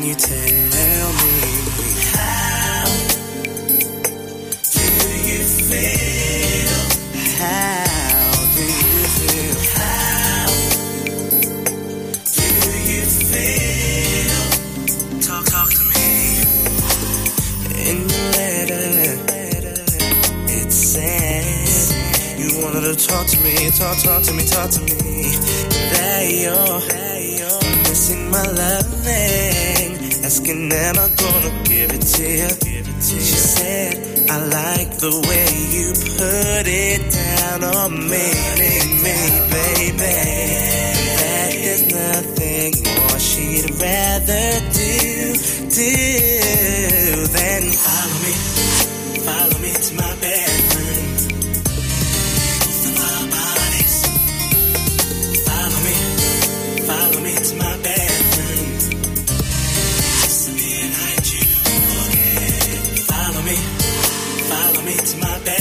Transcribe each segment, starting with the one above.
can you tell me how do you feel? How do you feel? How do you feel? Talk, talk to me. In your letter, it says you wanted to talk to me, talk, talk to me, talk to me. That you're, missing my loving, asking am I gonna give it to you? She said I like the way you put it down on me, me, baby. That there's nothing more she'd rather do, do than follow me, to my bedroom.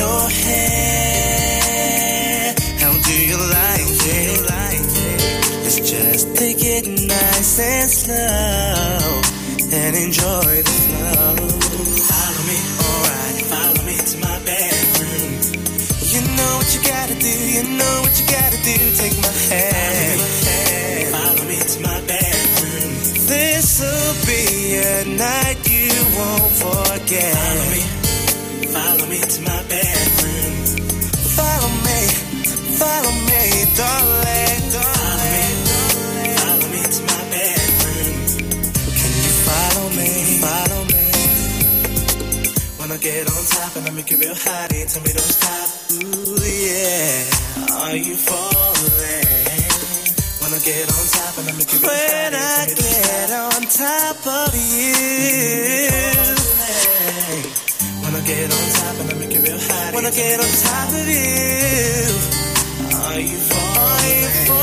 Your hair. How do you like it? Let's just take it nice and slow and enjoy the flow. Follow me, alright, follow me to my bedroom. You know what you gotta do, you know what you gotta do. Take my hand, follow me to my bedroom. This'll be a night you won't forget. Follow me, top and I make you real hot, you tell me don't stop. Ooh yeah, are you falling? When I get on top and I make you real hot, when I get on top of you. When I get on top and I make you real hot, when I get on top of you. Are you falling? Are you falling?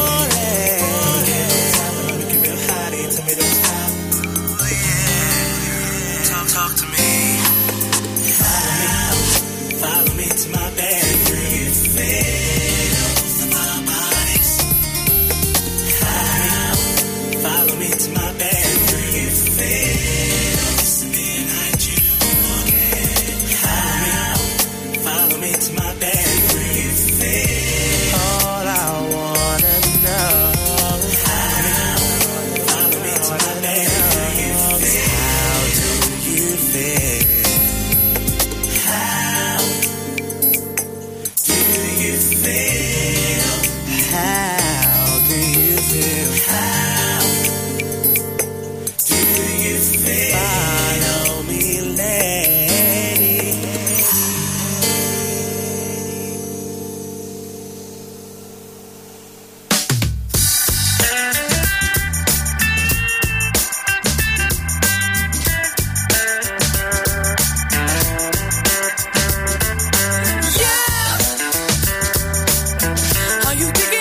me. You digging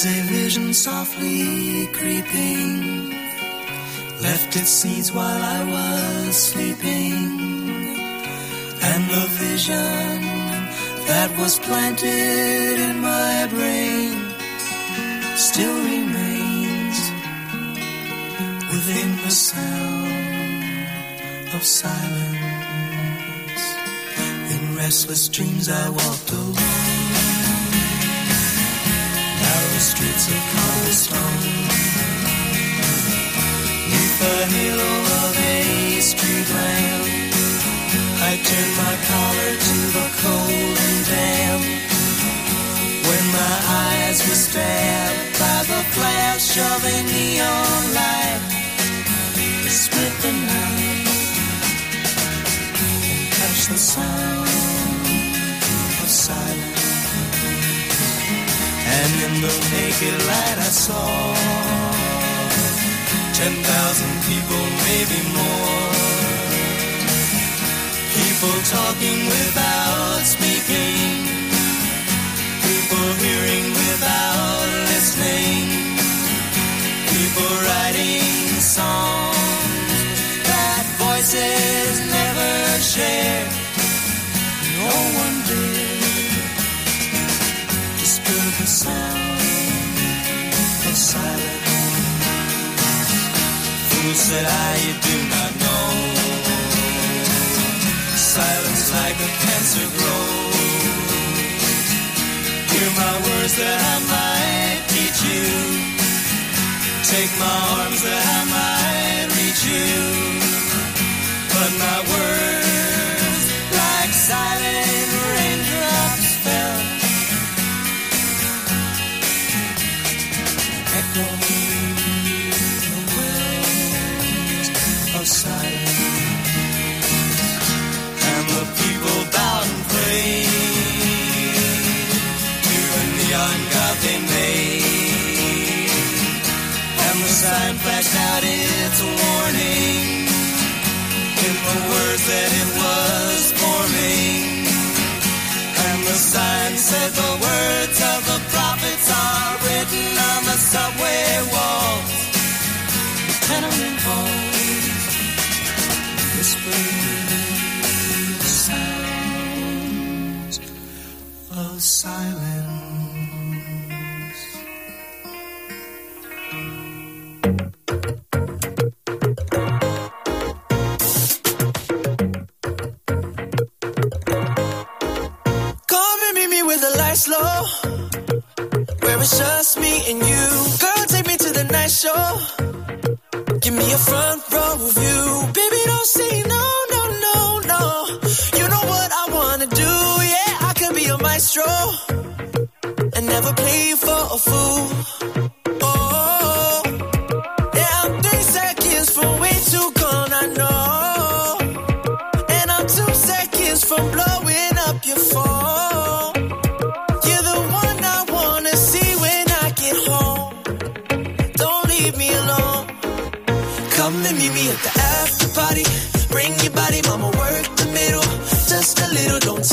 Because a vision softly creeping left its seeds while I was sleeping. And the vision that was planted in my brain still remains within the sound of silence. In restless dreams I walked alone, streets of cobblestone. Neath the halo of a street lamp, I turned my collar to the cold and damp. When my eyes were stabbed by the flash of a neon light, it split the night and touched the sound in the naked light I saw ten thousand people, maybe more. People talking without speaking. People hearing without listening. People writing songs that voices never share. No one of silence. Fool said I, you do not know. Silence like a cancer grows. Hear my words that I might teach you. Take my arms that I might reach you. But my words, that it the lights low. Where it's just me and you. Girl, take me to the night show. Give me a front row view. Baby, don't say no, no, no, no. You know what I wanna do, yeah. I could be a maestro. And never play for a fool. And meet me at the after party. Bring your body, mama, work the middle. Just a little, don't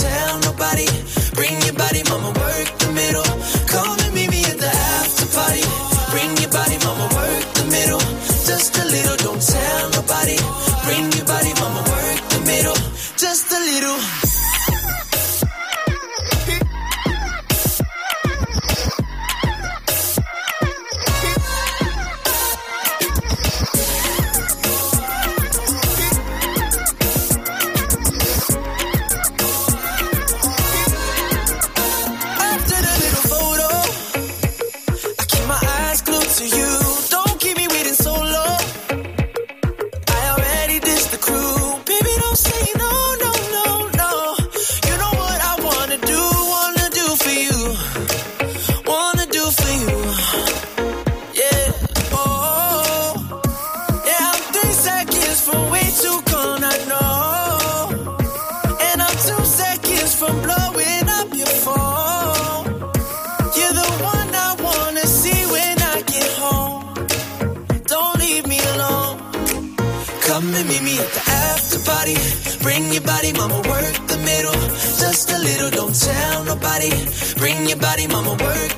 Bring your body, mama, work the middle. Just a little, don't tell nobody. Bring your body, mama, work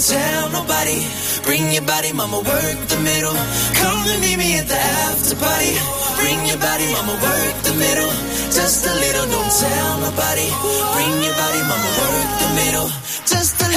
don't tell nobody. Bring your body, mama, work the middle. Come and meet me at the after party. Bring your body, mama, work the middle. Just a little, don't tell nobody. Bring your body, mama, work the middle. Just a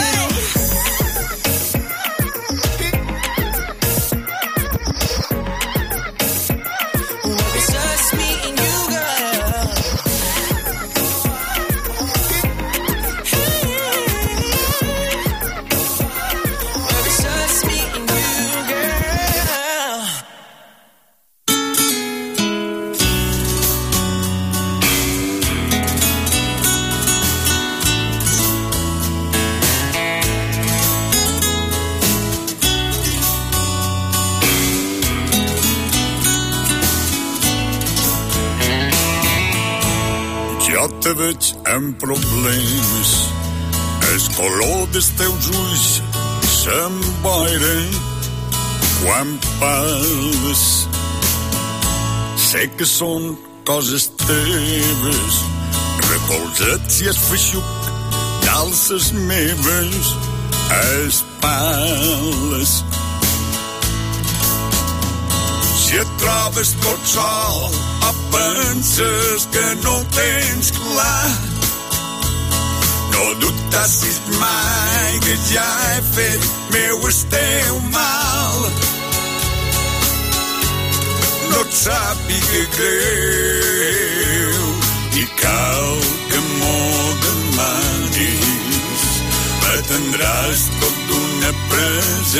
te veig amb problemes. El color dels teus ulls se'm boira quan parles. Sé que són coses teves, recolzats i es feixuc d'alces meves, espales. Si et trobes tot sol o penses que no ho tens clar, no dubtassis mai que ja he fet meu el teu mal. No et sàpiga greu i cal que m'ho demanis. M'atendràs tot d'una present